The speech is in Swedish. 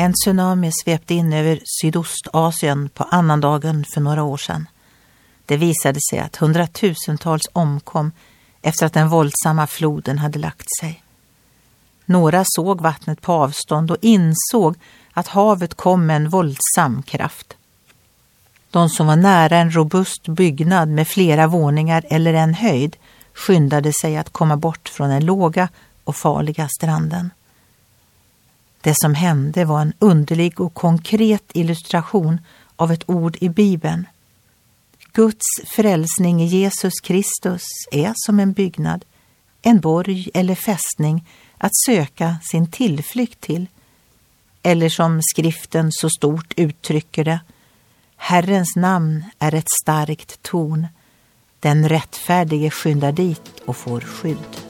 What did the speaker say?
En tsunami svepte in över Sydostasien på annandagen för några år sedan. Det visade sig att hundratusentals omkom efter att den våldsamma floden hade lagt sig. Några såg vattnet på avstånd och insåg att havet kom med en våldsam kraft. De som var nära en robust byggnad med flera våningar eller en höjd skyndade sig att komma bort från den låga och farliga stranden. Det som hände var en underlig och konkret illustration av ett ord i Bibeln. Guds frälsning i Jesus Kristus är som en byggnad, en borg eller fästning att söka sin tillflykt till. Eller som skriften så stort uttrycker det, Herrens namn är ett starkt torn. Den rättfärdige skyndar dit och får skydd.